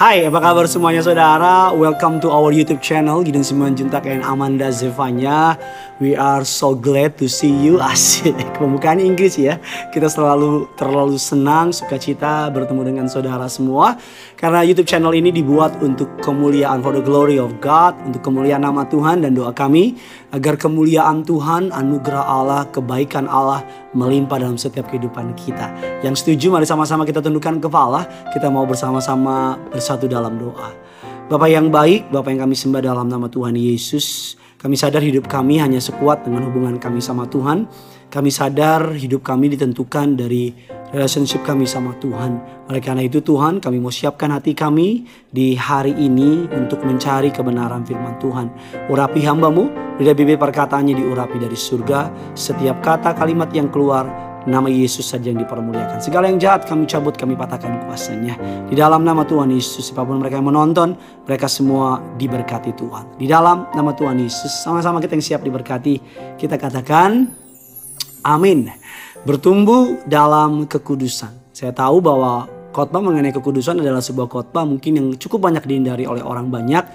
Hai, apa kabar semuanya saudara? Welcome to our YouTube channel Gideon Simanjuntak and Amanda Zevanya. We are so glad to see you. Asik, pembukaan Inggris ya. Kita selalu terlalu senang, sukacita bertemu dengan saudara semua. Karena YouTube channel ini dibuat untuk kemuliaan for the glory of God, untuk kemuliaan nama Tuhan dan doa kami agar kemuliaan Tuhan, anugerah Allah, kebaikan Allah melimpah dalam setiap kehidupan kita. Yang setuju mari sama-sama kita tundukkan kepala, kita mau bersama-sama bersatu dalam doa. Bapak yang baik, Bapak yang kami sembah dalam nama Tuhan Yesus. Kami sadar hidup kami hanya sekuat dengan hubungan kami sama Tuhan. Kami sadar hidup kami ditentukan dari relationship kami sama Tuhan. Oleh karena itu Tuhan kami mau siapkan hati kami di hari ini untuk mencari kebenaran firman Tuhan. Urapi hambamu, lidah bibir perkataannya diurapi dari surga. Setiap kata kalimat yang keluar Nama Yesus saja yang dipermuliakan. Segala yang jahat kami cabut, kami patahkan kuasanya. Di dalam nama Tuhan Yesus, siapa pun mereka yang menonton, mereka semua diberkati Tuhan. Di dalam nama Tuhan Yesus, sama-sama kita yang siap diberkati, kita katakan amin. Bertumbuh dalam kekudusan. Saya tahu bahwa khotbah mengenai kekudusan adalah sebuah khotbah mungkin yang cukup banyak dihindari oleh orang banyak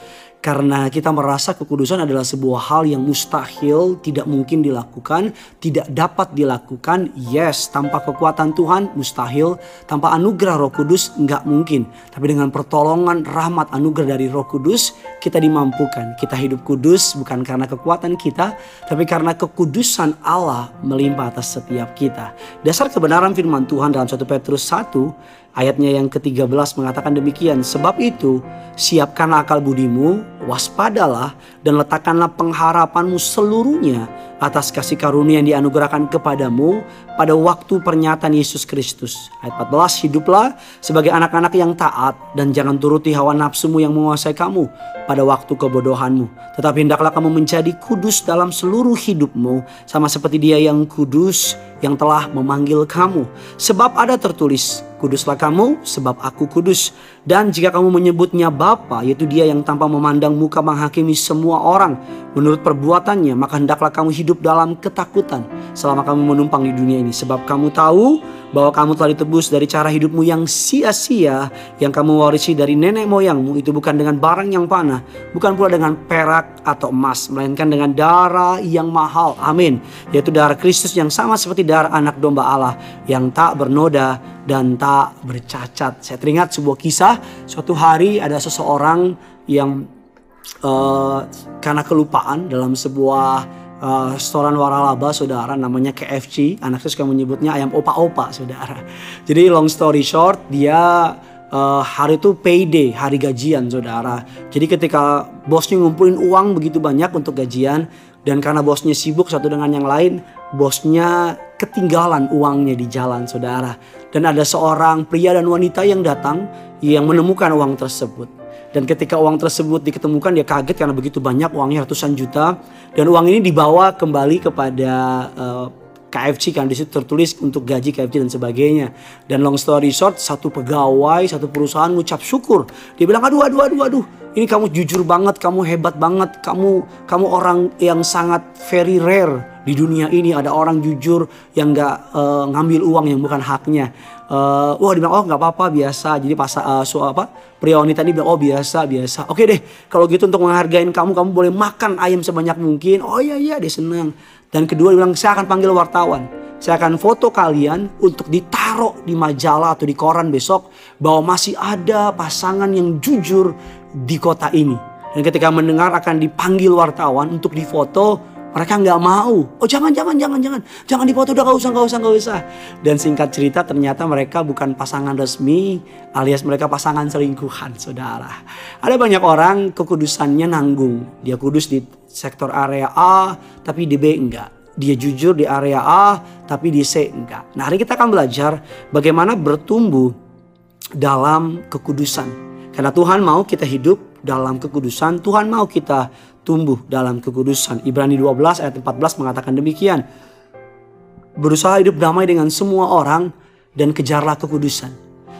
karena kita merasa kekudusan adalah sebuah hal yang mustahil, tidak mungkin dilakukan, tidak dapat dilakukan. Yes, tanpa kekuatan Tuhan mustahil, tanpa anugerah Roh Kudus nggak mungkin. Tapi dengan pertolongan, rahmat, anugerah dari Roh Kudus, kita dimampukan. Kita hidup kudus bukan karena kekuatan kita, tapi karena kekudusan Allah melimpah atas setiap kita. Dasar kebenaran firman Tuhan dalam 1 Petrus 1 Ayatnya yang ke-13 mengatakan demikian. Sebab itu, siapkanlah akal budimu, waspadalah, dan letakkanlah pengharapanmu seluruhnya atas kasih karunia yang dianugerahkan kepadamu pada waktu pernyataan Yesus Kristus. Ayat 14, hiduplah sebagai anak-anak yang taat dan jangan turuti hawa nafsumu yang menguasai kamu pada waktu kebodohanmu. Tetapi hendaklah kamu menjadi kudus dalam seluruh hidupmu sama seperti dia yang kudus yang telah memanggil kamu. Sebab ada tertulis, kuduslah kamu sebab aku kudus. Dan jika kamu menyebutnya Bapa, yaitu dia yang tanpa memandang muka menghakimi semua orang menurut perbuatannya, maka hendaklah kamu hidup dalam ketakutan selama kamu menumpang di dunia ini. Sebab kamu tahu bahwa kamu telah ditebus dari cara hidupmu yang sia-sia yang kamu warisi dari nenek moyangmu itu bukan dengan barang yang panah, bukan pula dengan perak atau emas, melainkan dengan darah yang mahal. Amin. Yaitu darah Kristus yang sama seperti darah anak domba Allah yang tak bernoda dan tak bercacat. Saya teringat sebuah kisah suatu hari ada seseorang yang uh, karena kelupaan dalam sebuah uh, restoran waralaba saudara namanya KFC anak saya suka menyebutnya ayam opa-opa saudara. Jadi long story short dia uh, hari itu payday hari gajian saudara. Jadi ketika bosnya ngumpulin uang begitu banyak untuk gajian dan karena bosnya sibuk satu dengan yang lain bosnya ketinggalan uangnya di jalan saudara. Dan ada seorang pria dan wanita yang datang yang menemukan uang tersebut. Dan ketika uang tersebut diketemukan dia kaget karena begitu banyak uangnya ratusan juta. Dan uang ini dibawa kembali kepada uh, KFC kan di situ tertulis untuk gaji KFC dan sebagainya. Dan long story short, satu pegawai, satu perusahaan ngucap syukur. Dia bilang, aduh, aduh, aduh, aduh, ini kamu jujur banget, kamu hebat banget, kamu kamu orang yang sangat very rare di dunia ini. Ada orang jujur yang nggak uh, ngambil uang yang bukan haknya. Uh, wah dia bilang oh nggak apa-apa biasa. Jadi pas uh, so apa pria wanita ini bilang oh biasa biasa. Oke deh kalau gitu untuk menghargai kamu kamu boleh makan ayam sebanyak mungkin. Oh iya iya dia senang dan kedua dia bilang saya akan panggil wartawan. Saya akan foto kalian untuk ditaruh di majalah atau di koran besok bahwa masih ada pasangan yang jujur di kota ini. Dan ketika mendengar akan dipanggil wartawan untuk difoto mereka nggak mau. Oh jangan, jangan, jangan, jangan. Jangan dipoto, udah gak usah, gak usah, gak usah. Dan singkat cerita ternyata mereka bukan pasangan resmi alias mereka pasangan selingkuhan, saudara. Ada banyak orang kekudusannya nanggung. Dia kudus di sektor area A, tapi di B enggak. Dia jujur di area A, tapi di C enggak. Nah hari kita akan belajar bagaimana bertumbuh dalam kekudusan. Karena Tuhan mau kita hidup dalam kekudusan, Tuhan mau kita tumbuh dalam kekudusan. Ibrani 12 ayat 14 mengatakan demikian. Berusaha hidup damai dengan semua orang dan kejarlah kekudusan.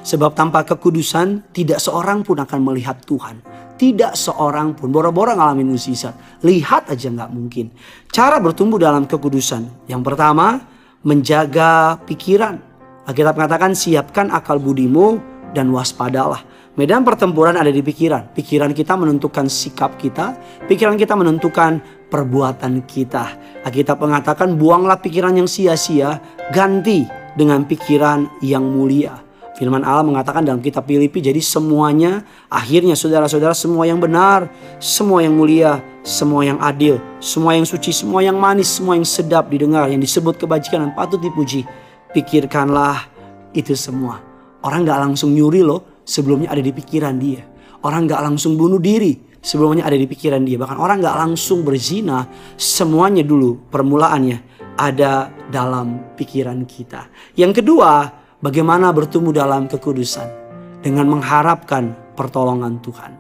Sebab tanpa kekudusan tidak seorang pun akan melihat Tuhan. Tidak seorang pun. Boro-boro ngalamin musisat. Lihat aja nggak mungkin. Cara bertumbuh dalam kekudusan. Yang pertama, menjaga pikiran. Alkitab mengatakan siapkan akal budimu dan waspadalah. Medan pertempuran ada di pikiran. Pikiran kita menentukan sikap kita, pikiran kita menentukan perbuatan kita. Alkitab mengatakan buanglah pikiran yang sia-sia, ganti dengan pikiran yang mulia. Firman Allah mengatakan dalam kitab Filipi, jadi semuanya akhirnya saudara-saudara semua yang benar, semua yang mulia, semua yang adil, semua yang suci, semua yang manis, semua yang sedap didengar, yang disebut kebajikan dan patut dipuji. Pikirkanlah itu semua. Orang gak langsung nyuri loh, sebelumnya ada di pikiran dia. Orang gak langsung bunuh diri, sebelumnya ada di pikiran dia. Bahkan orang gak langsung berzina, semuanya dulu permulaannya ada dalam pikiran kita. Yang kedua, bagaimana bertumbuh dalam kekudusan dengan mengharapkan pertolongan Tuhan.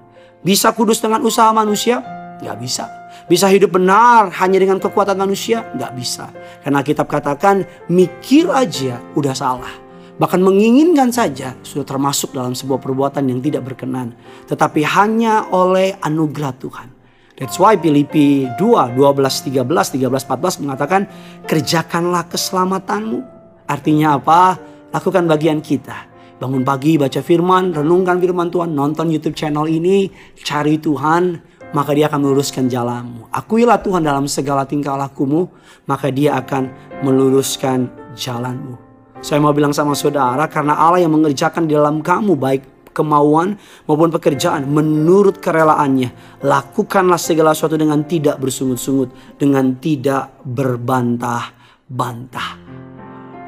Bisa kudus dengan usaha manusia? Gak bisa. Bisa hidup benar hanya dengan kekuatan manusia? Gak bisa. Karena kitab katakan mikir aja udah salah. Bahkan menginginkan saja sudah termasuk dalam sebuah perbuatan yang tidak berkenan. Tetapi hanya oleh anugerah Tuhan. That's why Filipi 2, 12, 13, 13, 14 mengatakan kerjakanlah keselamatanmu. Artinya apa? Lakukan bagian kita. Bangun pagi, baca firman, renungkan firman Tuhan, nonton YouTube channel ini, cari Tuhan, maka dia akan meluruskan jalanmu. Akuilah Tuhan dalam segala tingkah lakumu, maka dia akan meluruskan jalanmu. Saya mau bilang sama saudara, karena Allah yang mengerjakan di dalam kamu baik kemauan maupun pekerjaan menurut kerelaannya. Lakukanlah segala sesuatu dengan tidak bersungut-sungut, dengan tidak berbantah-bantah.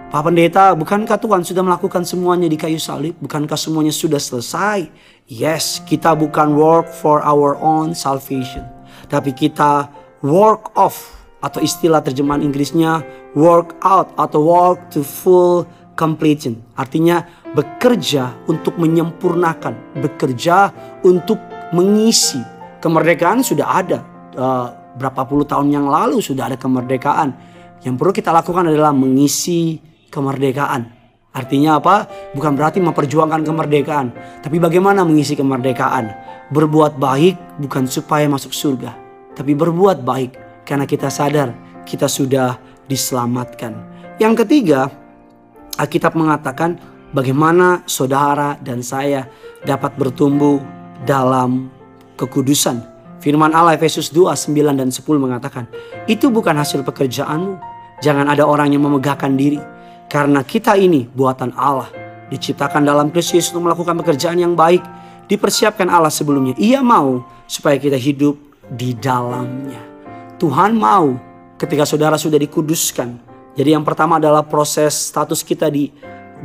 Pak Pendeta, bukankah Tuhan sudah melakukan semuanya di kayu salib? Bukankah semuanya sudah selesai? Yes, kita bukan work for our own salvation. Tapi kita work off atau istilah terjemahan Inggrisnya work out atau work to full completion. Artinya bekerja untuk menyempurnakan, bekerja untuk mengisi. Kemerdekaan sudah ada. Uh, berapa puluh tahun yang lalu sudah ada kemerdekaan. Yang perlu kita lakukan adalah mengisi kemerdekaan. Artinya apa? Bukan berarti memperjuangkan kemerdekaan, tapi bagaimana mengisi kemerdekaan. Berbuat baik bukan supaya masuk surga, tapi berbuat baik karena kita sadar kita sudah diselamatkan. Yang ketiga, Alkitab mengatakan bagaimana saudara dan saya dapat bertumbuh dalam kekudusan. Firman Allah Efesus 2, 9 dan 10 mengatakan, itu bukan hasil pekerjaanmu. Jangan ada orang yang memegahkan diri. Karena kita ini buatan Allah. Diciptakan dalam Kristus untuk melakukan pekerjaan yang baik. Dipersiapkan Allah sebelumnya. Ia mau supaya kita hidup di dalamnya. Tuhan mau ketika saudara sudah dikuduskan. Jadi yang pertama adalah proses status kita di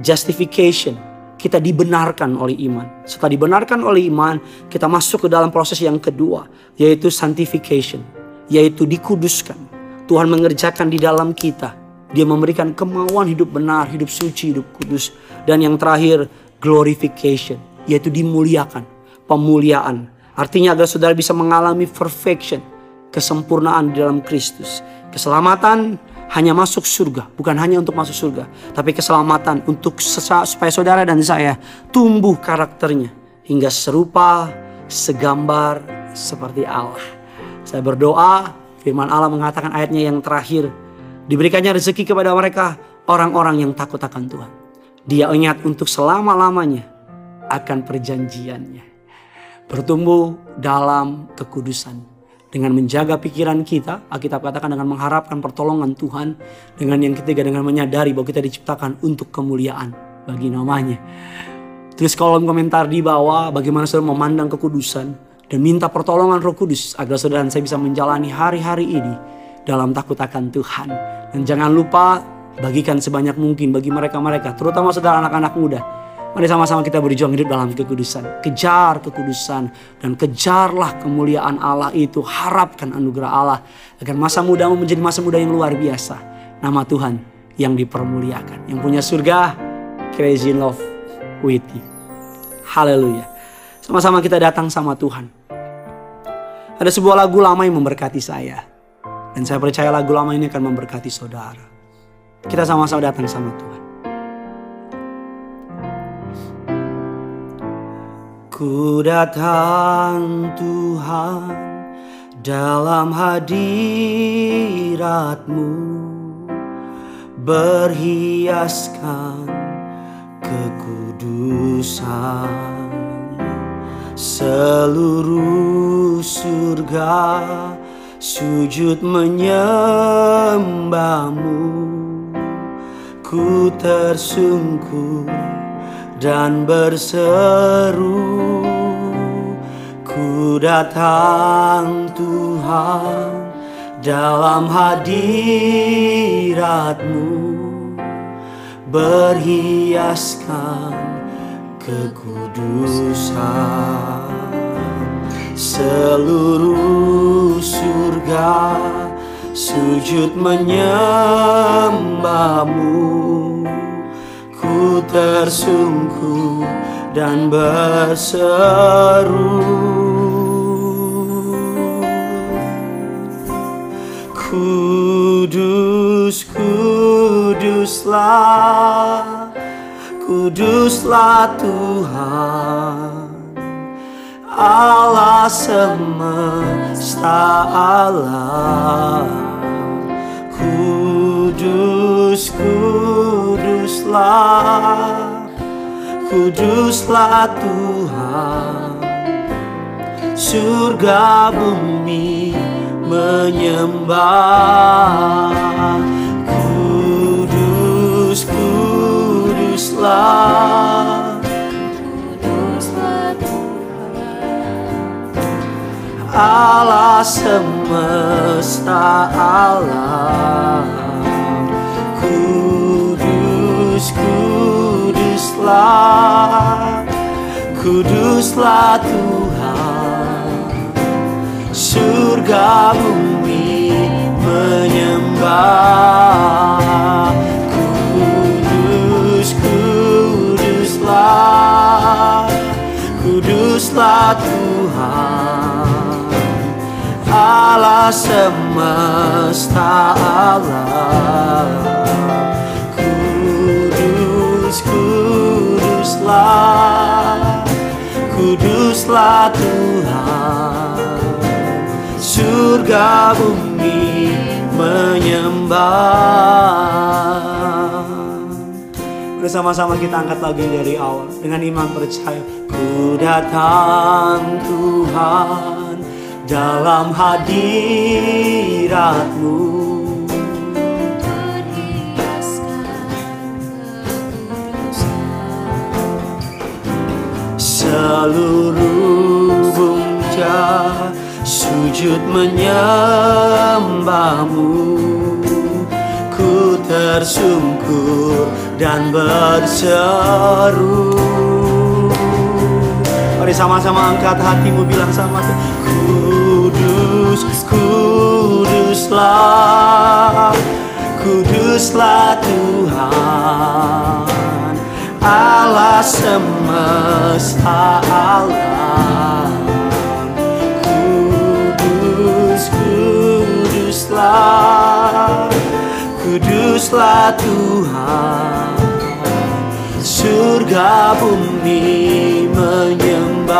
justification. Kita dibenarkan oleh iman. Setelah dibenarkan oleh iman, kita masuk ke dalam proses yang kedua, yaitu sanctification, yaitu dikuduskan. Tuhan mengerjakan di dalam kita. Dia memberikan kemauan hidup benar, hidup suci, hidup kudus. Dan yang terakhir, glorification, yaitu dimuliakan, pemuliaan. Artinya agar saudara bisa mengalami perfection, kesempurnaan di dalam Kristus. Keselamatan hanya masuk surga, bukan hanya untuk masuk surga, tapi keselamatan untuk supaya saudara dan saya tumbuh karakternya hingga serupa, segambar seperti Allah. Saya berdoa, firman Allah mengatakan ayatnya yang terakhir, diberikannya rezeki kepada mereka orang-orang yang takut akan Tuhan. Dia ingat untuk selama-lamanya akan perjanjiannya. Bertumbuh dalam kekudusan dengan menjaga pikiran kita, Alkitab katakan dengan mengharapkan pertolongan Tuhan, dengan yang ketiga dengan menyadari bahwa kita diciptakan untuk kemuliaan bagi namanya. Tulis kolom komentar di bawah bagaimana saudara memandang kekudusan dan minta pertolongan Roh Kudus agar saudara dan saya bisa menjalani hari-hari ini dalam takut akan Tuhan. Dan jangan lupa bagikan sebanyak mungkin bagi mereka-mereka, terutama saudara anak-anak muda Mari sama-sama kita berjuang hidup dalam kekudusan. Kejar kekudusan dan kejarlah kemuliaan Allah itu. Harapkan anugerah Allah agar masa mudamu menjadi masa muda yang luar biasa. Nama Tuhan yang dipermuliakan. Yang punya surga, crazy love with you. Haleluya. Sama-sama kita datang sama Tuhan. Ada sebuah lagu lama yang memberkati saya. Dan saya percaya lagu lama ini akan memberkati saudara. Kita sama-sama datang sama Tuhan. Ku datang Tuhan dalam hadiratmu. Berhiaskan kekudusan Seluruh surga sujud menyembahmu. Ku tersungkur dan berseru Ku datang Tuhan dalam hadiratmu. Berhiaskan kekudusan Seluruh surga sujud menyembahmu Ku dan berseru. Kudus, kuduslah, kuduslah Tuhan. Allah semesta Allah Kudus, kuduslah, kuduslah Tuhan. Surga bumi menyembah. Kudus, kuduslah. Allah semesta Allah kuduslah Kuduslah Tuhan. Surga bumi menyembah. Kudus, kuduslah. Kuduslah Tuhan. Allah semesta Allah kuduslah Kuduslah Tuhan. Surga bumi menyembah. Bersama-sama kita angkat lagi dari awal. Dengan iman percaya Ku datang Tuhan Dalam hadiratmu Seluruh bungca Sujud menyembahmu. Ku tersungkur dan berseru. Mari sama-sama angkat hatimu bilang sama Tuhan Kudus, kuduslah Kuduslah Tuhan. Allah semesta Allah Kudus, kuduslah Kuduslah Tuhan. Surga bumi menyembah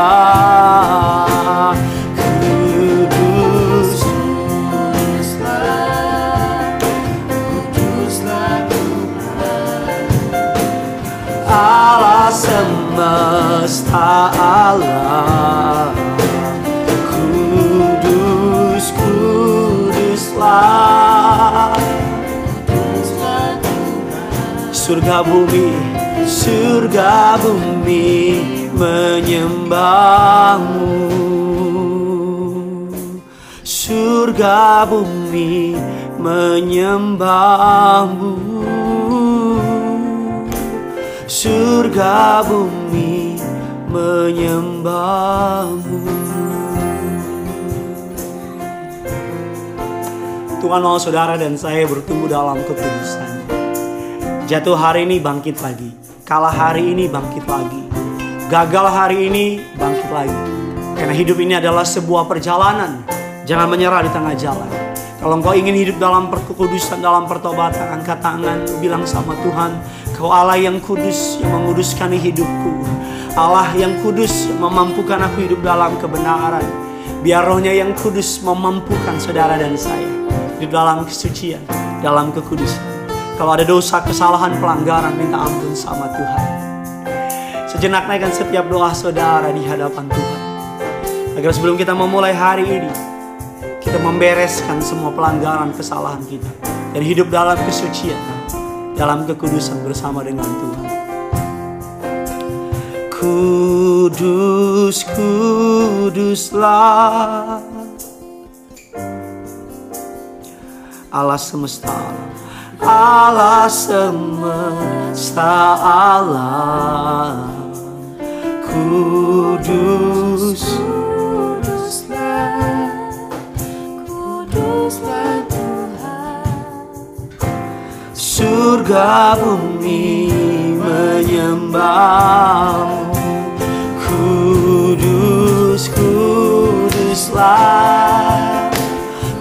bumi, surga bumi menyembahmu. Surga bumi menyembahmu. Surga bumi menyembahmu. Tuhan mau saudara dan saya bertumbuh dalam kekudusan Jatuh hari ini bangkit lagi. Kalah hari ini bangkit lagi. Gagal hari ini bangkit lagi. Karena hidup ini adalah sebuah perjalanan. Jangan menyerah di tengah jalan. Kalau engkau ingin hidup dalam kekudusan, dalam pertobatan Angkat tangan, bilang sama Tuhan Kau Allah yang kudus, yang menguduskan hidupku. Allah yang kudus, yang memampukan aku hidup dalam kebenaran. Biar rohnya yang kudus memampukan saudara dan saya Hidup dalam kesucian, dalam kekudusan kalau ada dosa, kesalahan, pelanggaran, minta ampun sama Tuhan. Sejenak naikkan setiap doa saudara di hadapan Tuhan. Agar sebelum kita memulai hari ini, kita membereskan semua pelanggaran kesalahan kita. Dan hidup dalam kesucian, dalam kekudusan bersama dengan Tuhan. Kudus, kuduslah Allah semesta Allah semesta Allah. Kudus. Kuduslah, kuduslah Tuhan. Surga bumi menyembahmu. Kudus, kuduslah.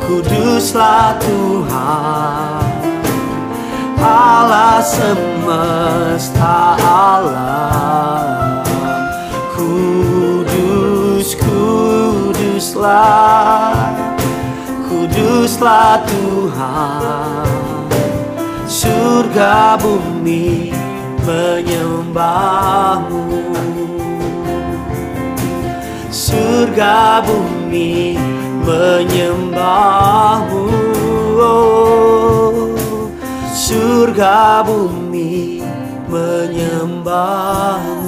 Kuduslah Tuhan Allah semesta Allah Kudus, kuduslah. Kuduslah Tuhan. Surga bumi menyembahmu. Surga bumi menyembahmu. Oh, Surga bumi menyembahmu